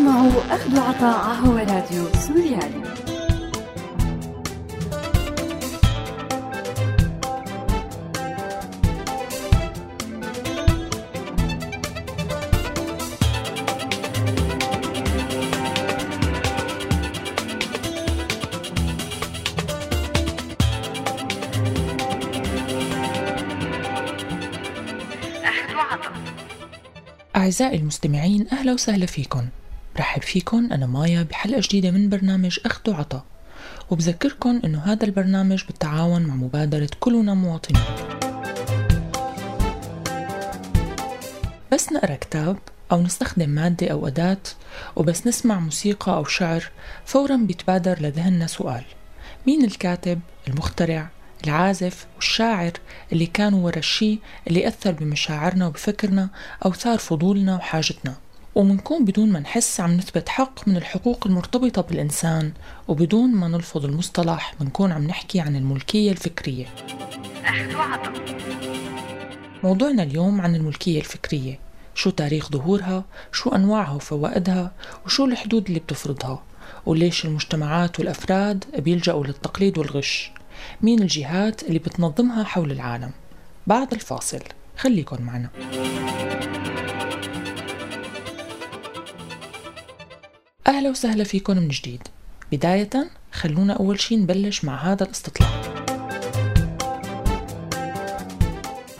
تسمعوا أخذ وعطاء هو راديو سوريالي. أعزائي المستمعين أهلا وسهلا فيكم. برحب فيكم أنا مايا بحلقة جديدة من برنامج أخذ وعطا. وبذكركم أنه هذا البرنامج بالتعاون مع مبادرة كلنا مواطنين. بس نقرأ كتاب أو نستخدم مادة أو أداة وبس نسمع موسيقى أو شعر فورا بيتبادر لذهننا سؤال. مين الكاتب، المخترع، العازف والشاعر اللي كانوا ورا الشي اللي أثر بمشاعرنا وبفكرنا أو ثار فضولنا وحاجتنا؟ ومنكون بدون ما نحس عم نثبت حق من الحقوق المرتبطة بالإنسان وبدون ما نلفظ المصطلح منكون عم نحكي عن الملكية الفكرية. موضوعنا اليوم عن الملكية الفكرية شو تاريخ ظهورها شو أنواعها وفوائدها وشو الحدود اللي بتفرضها وليش المجتمعات والأفراد بيلجأوا للتقليد والغش مين الجهات اللي بتنظمها حول العالم. بعد الفاصل خليكن معنا. أهلا وسهلا فيكم من جديد. بداية خلونا أول شي نبلش مع هذا الاستطلاع.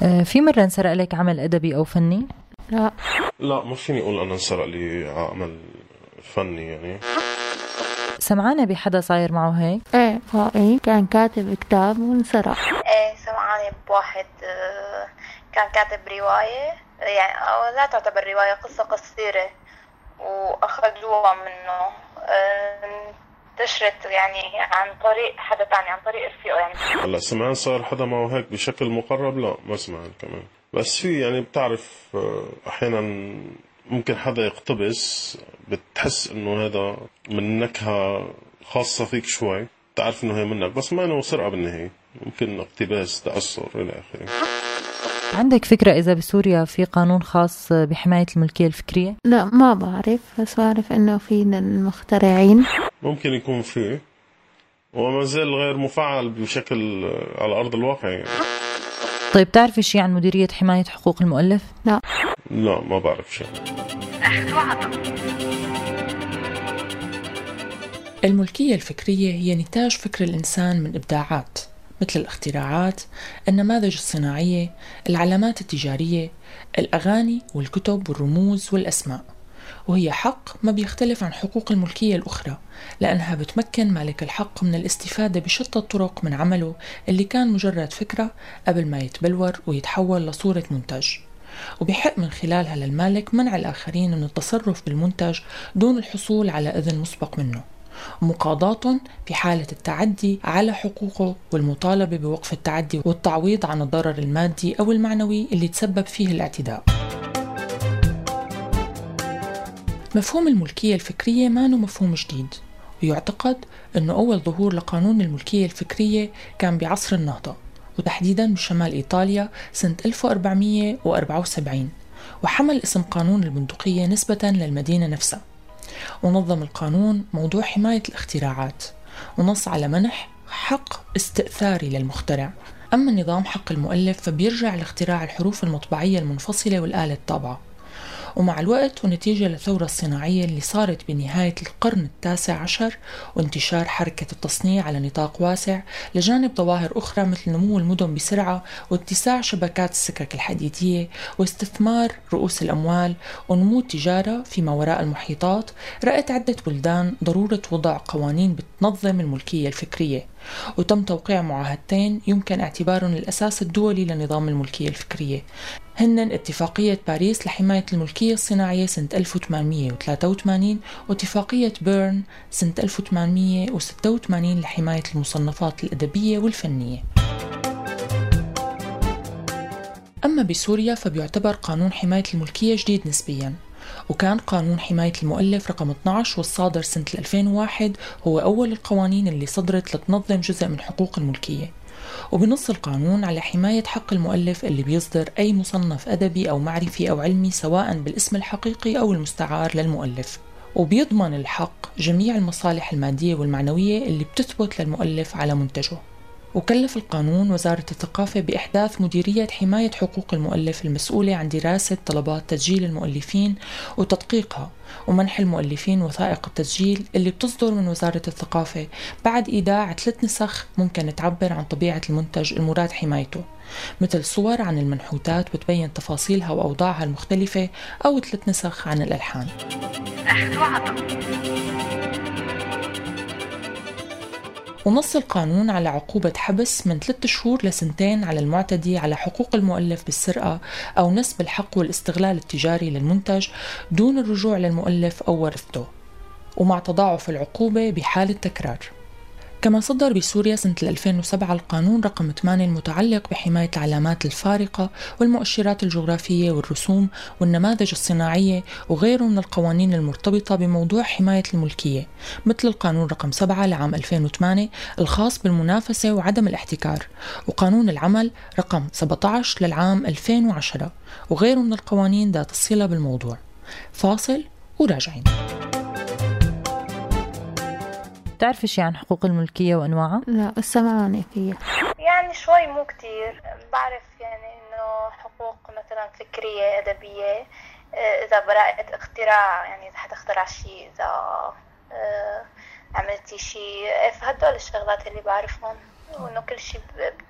آه، في مرة انسرق لك عمل أدبي أو فني؟ لا. لا ما فيني أقول أنا انسرق لي عمل فني يعني. سمعانة بحدا صاير معه هيك؟ إيه فائي كان كاتب كتاب وانسرق. إيه سمعاني بواحد آه، كان كاتب رواية يعني أو لا تعتبر رواية قصة قصيرة. وأخذوها منه. انتشرت يعني عن طريق حدا تاني عن طريق رفيقه يعني. هلا سمعان صار حدا معه هيك بشكل مقرب؟ لا ما سمعان كمان. بس في يعني بتعرف آه، أحيانا ممكن حدا يقتبس بتحس إنه هذا من نكهة خاصة فيك شوي بتعرف إنه هي منك بس ما إنه سرقة بالنهاية. ممكن اقتباس تأثر إلى آخره. عندك فكرة إذا بسوريا في قانون خاص بحماية الملكية الفكرية؟ لا ما بعرف بس بعرف إنه في للمخترعين ممكن يكون فيه وما زال غير مفعل بشكل على أرض الواقع يعني. طيب بتعرفي شيء عن مديرية حماية حقوق المؤلف؟ لا لا ما بعرف شيء الملكية الفكرية هي نتاج فكر الإنسان من إبداعات مثل الاختراعات، النماذج الصناعية، العلامات التجارية، الأغاني والكتب والرموز والأسماء. وهي حق ما بيختلف عن حقوق الملكية الأخرى لأنها بتمكن مالك الحق من الاستفادة بشتى الطرق من عمله اللي كان مجرد فكرة قبل ما يتبلور ويتحول لصورة منتج. وبيحق من خلالها للمالك منع الآخرين من التصرف بالمنتج دون الحصول على إذن مسبق منه. ومقاضاة في حالة التعدي على حقوقه والمطالبة بوقف التعدي والتعويض عن الضرر المادي أو المعنوي اللي تسبب فيه الاعتداء. مفهوم الملكية الفكرية ما هو مفهوم جديد ويعتقد أنه أول ظهور لقانون الملكية الفكرية كان بعصر النهضة وتحديدا بشمال إيطاليا سنة 1474 وحمل اسم قانون البندقية نسبة للمدينة نفسها. ونظم القانون موضوع حماية الاختراعات ونص على منح حق استئثاري للمخترع. أما نظام حق المؤلف فبيرجع لاختراع الحروف المطبعية المنفصلة والآلة الطابعة. ومع الوقت ونتيجة للثورة الصناعية اللي صارت بنهاية القرن التاسع عشر وانتشار حركة التصنيع على نطاق واسع لجانب ظواهر أخرى مثل نمو المدن بسرعة واتساع شبكات السكك الحديدية واستثمار رؤوس الأموال ونمو التجارة فيما وراء المحيطات رأت عدة بلدان ضرورة وضع قوانين بتنظم الملكية الفكرية. وتم توقيع معاهدتين يمكن اعتبارهم الأساس الدولي لنظام الملكية الفكرية. هن اتفاقية باريس لحماية الملكية الصناعية سنة 1883 واتفاقية بيرن سنة 1886 لحماية المصنفات الأدبية والفنية. أما بسوريا فبيعتبر قانون حماية الملكية جديد نسبياً وكان قانون حماية المؤلف رقم 12 والصادر سنة 2001 هو أول القوانين اللي صدرت لتنظم جزء من حقوق الملكية. وبنص القانون على حماية حق المؤلف اللي بيصدر أي مصنف أدبي أو معرفي أو علمي سواء بالاسم الحقيقي أو المستعار للمؤلف. وبيضمن الحق جميع المصالح المادية والمعنوية اللي بتثبت للمؤلف على منتجه. وكلف القانون وزارة الثقافة بإحداث مديرية حماية حقوق المؤلف المسؤولة عن دراسة طلبات تسجيل المؤلفين وتدقيقها ومنح المؤلفين وثائق التسجيل اللي بتصدر من وزارة الثقافة بعد إيداع ثلاث نسخ ممكن تعبر عن طبيعة المنتج المراد حمايته مثل صور عن المنحوتات بتبين تفاصيلها وأوضاعها المختلفة أو ثلاث نسخ عن الألحان. ونص القانون على عقوبة حبس من ثلاثة شهور لسنتين على المعتدي على حقوق المؤلف بالسرقة أو نسب الحق والاستغلال التجاري للمنتج دون الرجوع للمؤلف أو ورثته ومع تضاعف العقوبة بحالة تكرار. كما صدر بسوريا سنة 2007 القانون رقم 8 المتعلق بحماية العلامات الفارقة والمؤشرات الجغرافية والرسوم والنماذج الصناعية وغيره من القوانين المرتبطة بموضوع حماية الملكية مثل القانون رقم 7 لعام 2008 الخاص بالمنافسة وعدم الاحتكار وقانون العمل رقم 17 للعام 2010 وغيره من القوانين ذات الصلة بالموضوع. فاصل وراجعين. بتعرفي شيء عن حقوق الملكية وأنواعها؟ لا سمعاني فيها. يعني شوي مو كتير. بعرف يعني إنه حقوق مثلا فكرية أدبية آه، إذا براءة اختراع يعني إذا حتخترع شيء إذا آه، عملتي شيء إيه، فهدول الشغلات اللي بعرفهم. وإنه كل شيء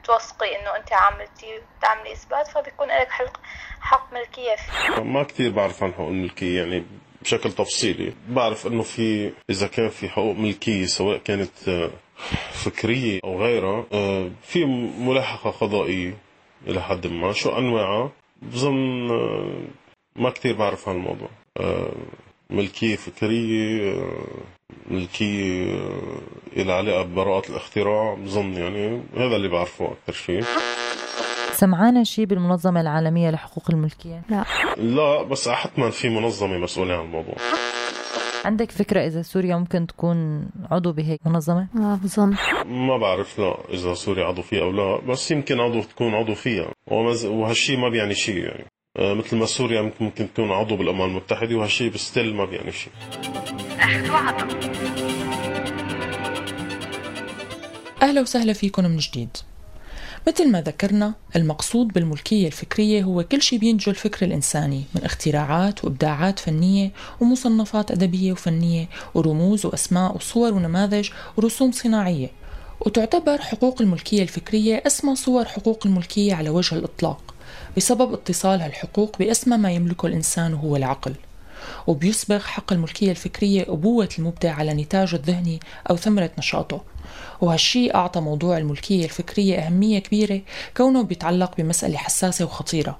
بتوثقي إنه أنت عملتي بتعملي إثبات فبيكون لك حق حق ملكية فيه. ما كثير بعرف عن حقوق الملكية يعني بشكل تفصيلي. بعرف إنه في إذا كان في حقوق ملكية سواء كانت آه، فكرية أو غيرها آه، في ملاحقة قضائية إلى حد ما. شو أنواعها؟ بظن آه، ما كثير بعرف عن الموضوع ملكية فكرية ملكية إلى علاقة ببراءة الاختراع. بظن يعني هذا اللي بعرفه أكثر شيء. سمعانا شيء بالمنظمة العالمية لحقوق الملكية؟ لا. لا بس حتما في منظمة مسؤولة عن الموضوع. عندك فكرة إذا سوريا ممكن تكون عضو بهيك منظمة؟ ما بظن. ما بعرف لا إذا سوريا عضو فيها أو لا بس يمكن عضو تكون عضو فيها. وهالشيء ما بيعني شيء يعني. آه، مثل ما سوريا ممكن تكون عضو بالأمم المتحدة وهالشيء بستيل ما بيعني شيء. أهلا وسهلا فيكم من جديد. مثل ما ذكرنا المقصود بالملكية الفكرية هو كل شيء بينتجه الفكر الإنساني من اختراعات وإبداعات فنية ومصنفات أدبية وفنية ورموز وأسماء وصور ونماذج ورسوم صناعية. وتعتبر حقوق الملكية الفكرية أسمى صور حقوق الملكية على وجه الإطلاق بسبب اتصال هالحقوق بأسمى ما يملكه الإنسان وهو العقل. وبيسبغ حق الملكية الفكرية أبوة المبدع على نتاجه الذهني أو ثمرة نشاطه. وهالشي أعطى موضوع الملكية الفكرية أهمية كبيرة كونه بيتعلق بمسألة حساسة وخطيرة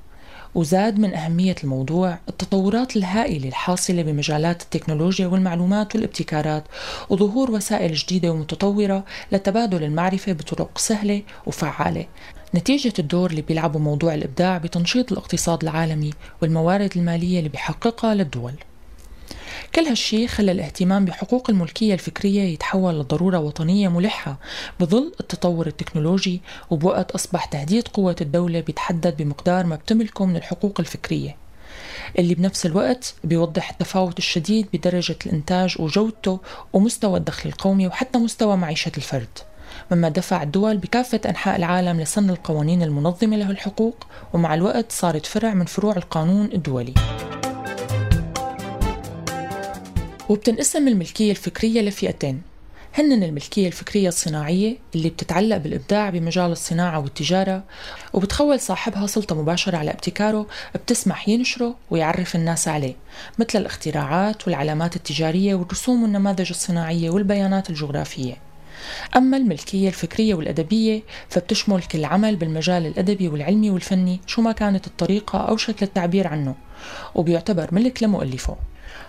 وزاد من أهمية الموضوع التطورات الهائلة الحاصلة بمجالات التكنولوجيا والمعلومات والابتكارات وظهور وسائل جديدة ومتطورة لتبادل المعرفة بطرق سهلة وفعالة. نتيجة الدور اللي بيلعبه موضوع الإبداع بتنشيط الاقتصاد العالمي والموارد المالية اللي بيحققها للدول. كل هالشي خلى الاهتمام بحقوق الملكية الفكرية يتحول لضرورة وطنية ملحة بظل التطور التكنولوجي وبوقت أصبح تهديد قوة الدولة بيتحدد بمقدار ما بتملكه من الحقوق الفكرية اللي بنفس الوقت بيوضح التفاوت الشديد بدرجة الإنتاج وجودته ومستوى الدخل القومي وحتى مستوى معيشة الفرد. مما دفع الدول بكافة أنحاء العالم لسن القوانين المنظمة له الحقوق ومع الوقت صارت فرع من فروع القانون الدولي. وبتنقسم الملكية الفكرية لفئتين. هن الملكية الفكرية الصناعية اللي بتتعلق بالإبداع بمجال الصناعة والتجارة وبتخول صاحبها سلطة مباشرة على ابتكاره بتسمح ينشره ويعرف الناس عليه مثل الاختراعات والعلامات التجارية والرسوم والنماذج الصناعية والبيانات الجغرافية. أما الملكية الفكرية والأدبية فبتشمل كل عمل بالمجال الأدبي والعلمي والفني شو ما كانت الطريقة أو شكل التعبير عنه وبيعتبر ملك لمؤلفه.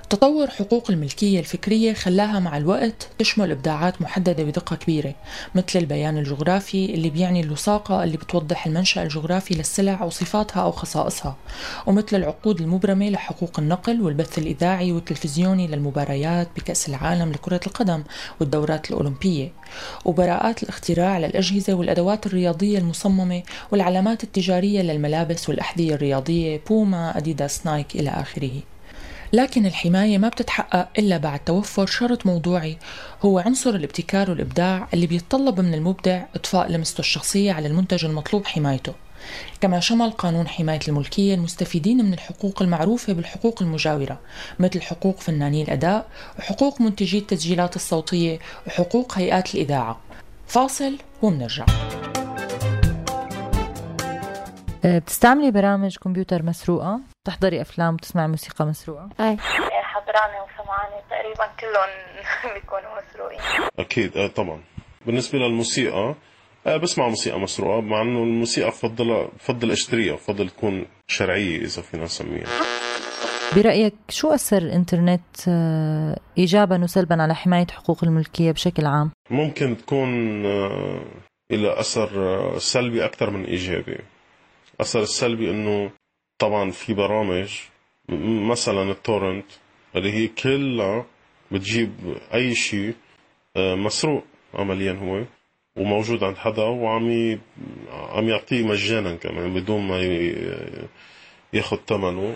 تطور حقوق الملكية الفكرية خلاها مع الوقت تشمل إبداعات محددة بدقة كبيرة مثل البيان الجغرافي اللي بيعني اللصاقة اللي بتوضح المنشأ الجغرافي للسلع أو صفاتها أو خصائصها ومثل العقود المبرمة لحقوق النقل والبث الإذاعي والتلفزيوني للمباريات بكأس العالم لكرة القدم والدورات الأولمبية وبراءات الاختراع للأجهزة والأدوات الرياضية المصممة والعلامات التجارية للملابس والأحذية الرياضية بوما أديداس نايك إلى آخره. لكن الحماية ما بتتحقق إلا بعد توفر شرط موضوعي هو عنصر الابتكار والإبداع اللي بيتطلب من المبدع إضفاء لمسته الشخصية على المنتج المطلوب حمايته. كما شمل قانون حماية الملكية المستفيدين من الحقوق المعروفة بالحقوق المجاورة مثل حقوق فناني الأداء وحقوق منتجي التسجيلات الصوتية وحقوق هيئات الإذاعة. فاصل ومنرجع بتستعملي برامج كمبيوتر مسروقة؟ بتحضري أفلام وتسمعي موسيقى مسروقة؟ أي حضراني وسمعاني تقريبا كلهم بيكونوا مسروقين أكيد آه طبعا بالنسبة للموسيقى آه بسمع موسيقى مسروقة مع إنه الموسيقى بفضلها بفضل أشتريها بفضل تكون شرعية إذا فينا نسميها برأيك شو أثر الإنترنت أه، إيجابا وسلبا على حماية حقوق الملكية بشكل عام؟ ممكن تكون آه إلى أثر آه سلبي أكثر من إيجابي الأثر السلبي إنه طبعا في برامج مثلا التورنت اللي هي كلها بتجيب أي شيء آه مسروق عمليا هو وموجود عند حدا وعم ي... عم يعطيه مجانا كمان بدون ما ي... ياخذ ثمنه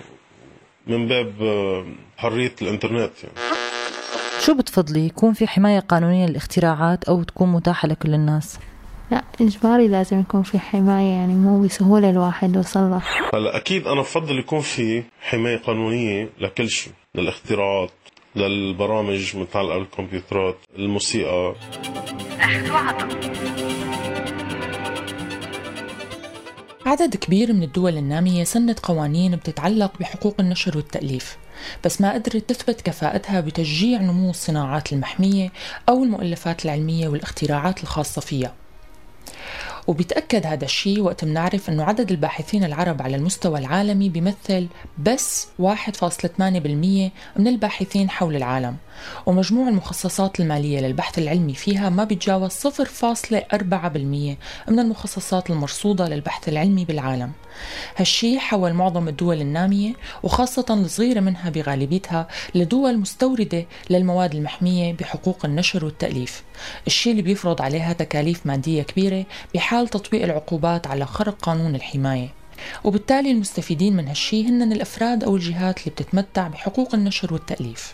من باب آه، حرية الإنترنت يعني. شو بتفضلي يكون في حماية قانونية للاختراعات أو تكون متاحة لكل الناس؟ لا إجباري لازم يكون في حماية يعني مو بسهولة الواحد يوصل له. هلا أكيد أنا بفضل يكون في حماية قانونية لكل شيء للاختراعات للبرامج متعلقه بالكمبيوترات الموسيقى. عدد كبير من الدول النامية سنت قوانين بتتعلق بحقوق النشر والتأليف بس ما قدرت تثبت كفاءتها بتشجيع نمو الصناعات المحمية أو المؤلفات العلمية والاختراعات الخاصة فيها. وبيتأكد هذا الشيء وقت بنعرف أنه عدد الباحثين العرب على المستوى العالمي بيمثل بس 1.8% من الباحثين حول العالم. ومجموع المخصصات المالية للبحث العلمي فيها ما بيتجاوز 0.4% من المخصصات المرصودة للبحث العلمي بالعالم. هالشي حول معظم الدول النامية وخاصة الصغيرة منها بغالبيتها لدول مستوردة للمواد المحمية بحقوق النشر والتأليف. الشيء اللي بيفرض عليها تكاليف مادية كبيرة بحال تطبيق العقوبات على خرق قانون الحماية. وبالتالي المستفيدين من هالشي هن الأفراد أو الجهات اللي بتتمتع بحقوق النشر والتأليف.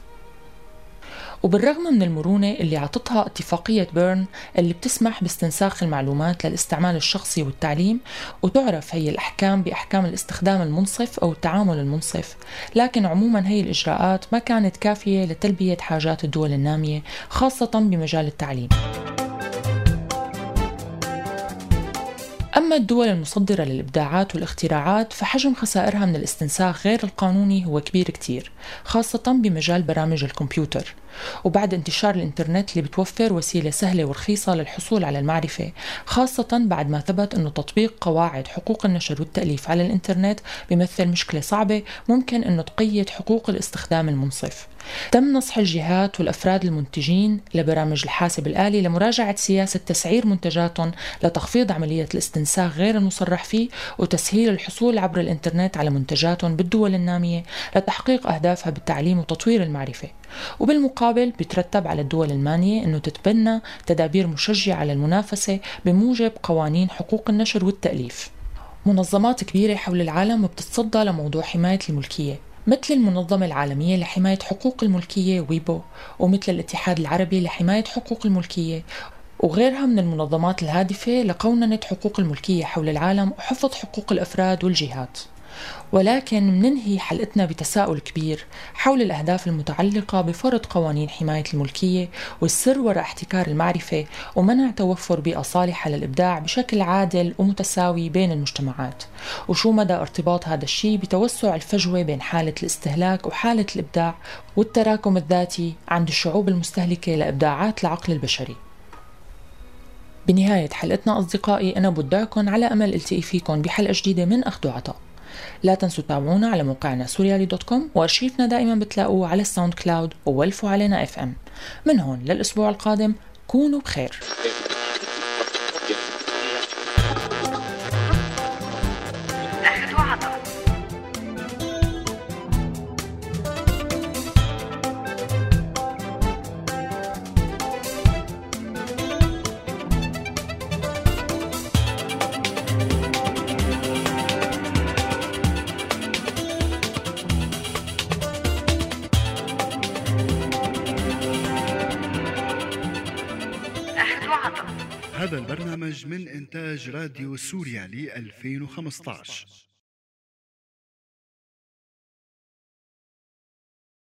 وبالرغم من المرونة اللي عطتها اتفاقية بيرن اللي بتسمح باستنساخ المعلومات للاستعمال الشخصي والتعليم وتعرف هي الأحكام بأحكام الاستخدام المنصف أو التعامل المنصف لكن عموما هي الإجراءات ما كانت كافية لتلبية حاجات الدول النامية خاصة بمجال التعليم. أما الدول المصدرة للإبداعات والاختراعات فحجم خسائرها من الاستنساخ غير القانوني هو كبير كتير. خاصة بمجال برامج الكمبيوتر. وبعد انتشار الإنترنت اللي بتوفر وسيلة سهلة ورخيصة للحصول على المعرفة خاصة بعد ما ثبت أنه تطبيق قواعد حقوق النشر والتأليف على الإنترنت بيمثل مشكلة صعبة ممكن أنه تقيد حقوق الاستخدام المنصف. تم نصح الجهات والأفراد المنتجين لبرامج الحاسب الآلي لمراجعة سياسة تسعير منتجاتهم لتخفيض عملية الاستنساخ غير المصرح فيه وتسهيل الحصول عبر الإنترنت على منتجاتهم بالدول النامية لتحقيق أهدافها بالتعليم وتطوير المعرفة وبالمقابل بيترتب على الدول المانية أنه تتبنى تدابير مشجعة للمنافسة بموجب قوانين حقوق النشر والتأليف. منظمات كبيرة حول العالم بتتصدى لموضوع حماية الملكية مثل المنظمة العالمية لحماية حقوق الملكية ويبو ومثل الاتحاد العربي لحماية حقوق الملكية وغيرها من المنظمات الهادفة لقوننة حقوق الملكية حول العالم وحفظ حقوق الأفراد والجهات. ولكن مننهي حلقتنا بتساؤل كبير حول الأهداف المتعلقة بفرض قوانين حماية الملكية والسر وراء احتكار المعرفة ومنع توفر بيئة صالحة للإبداع بشكل عادل ومتساوي بين المجتمعات. وشو مدى ارتباط هذا الشيء بتوسع الفجوة بين حالة الاستهلاك وحالة الإبداع والتراكم الذاتي عند الشعوب المستهلكة لإبداعات العقل البشري؟ بنهاية حلقتنا أصدقائي أنا بودعكم على أمل التقي فيكم بحلقة جديدة من أخذ وعطاء لا تنسوا تتابعونا على موقعنا سوريالي dot com وارشيفنا دائما بتلاقوه على ال SoundCloud وولفوا علينا FM من هون للأسبوع القادم كونوا بخير. هذا البرنامج من إنتاج راديو سوريالي 2015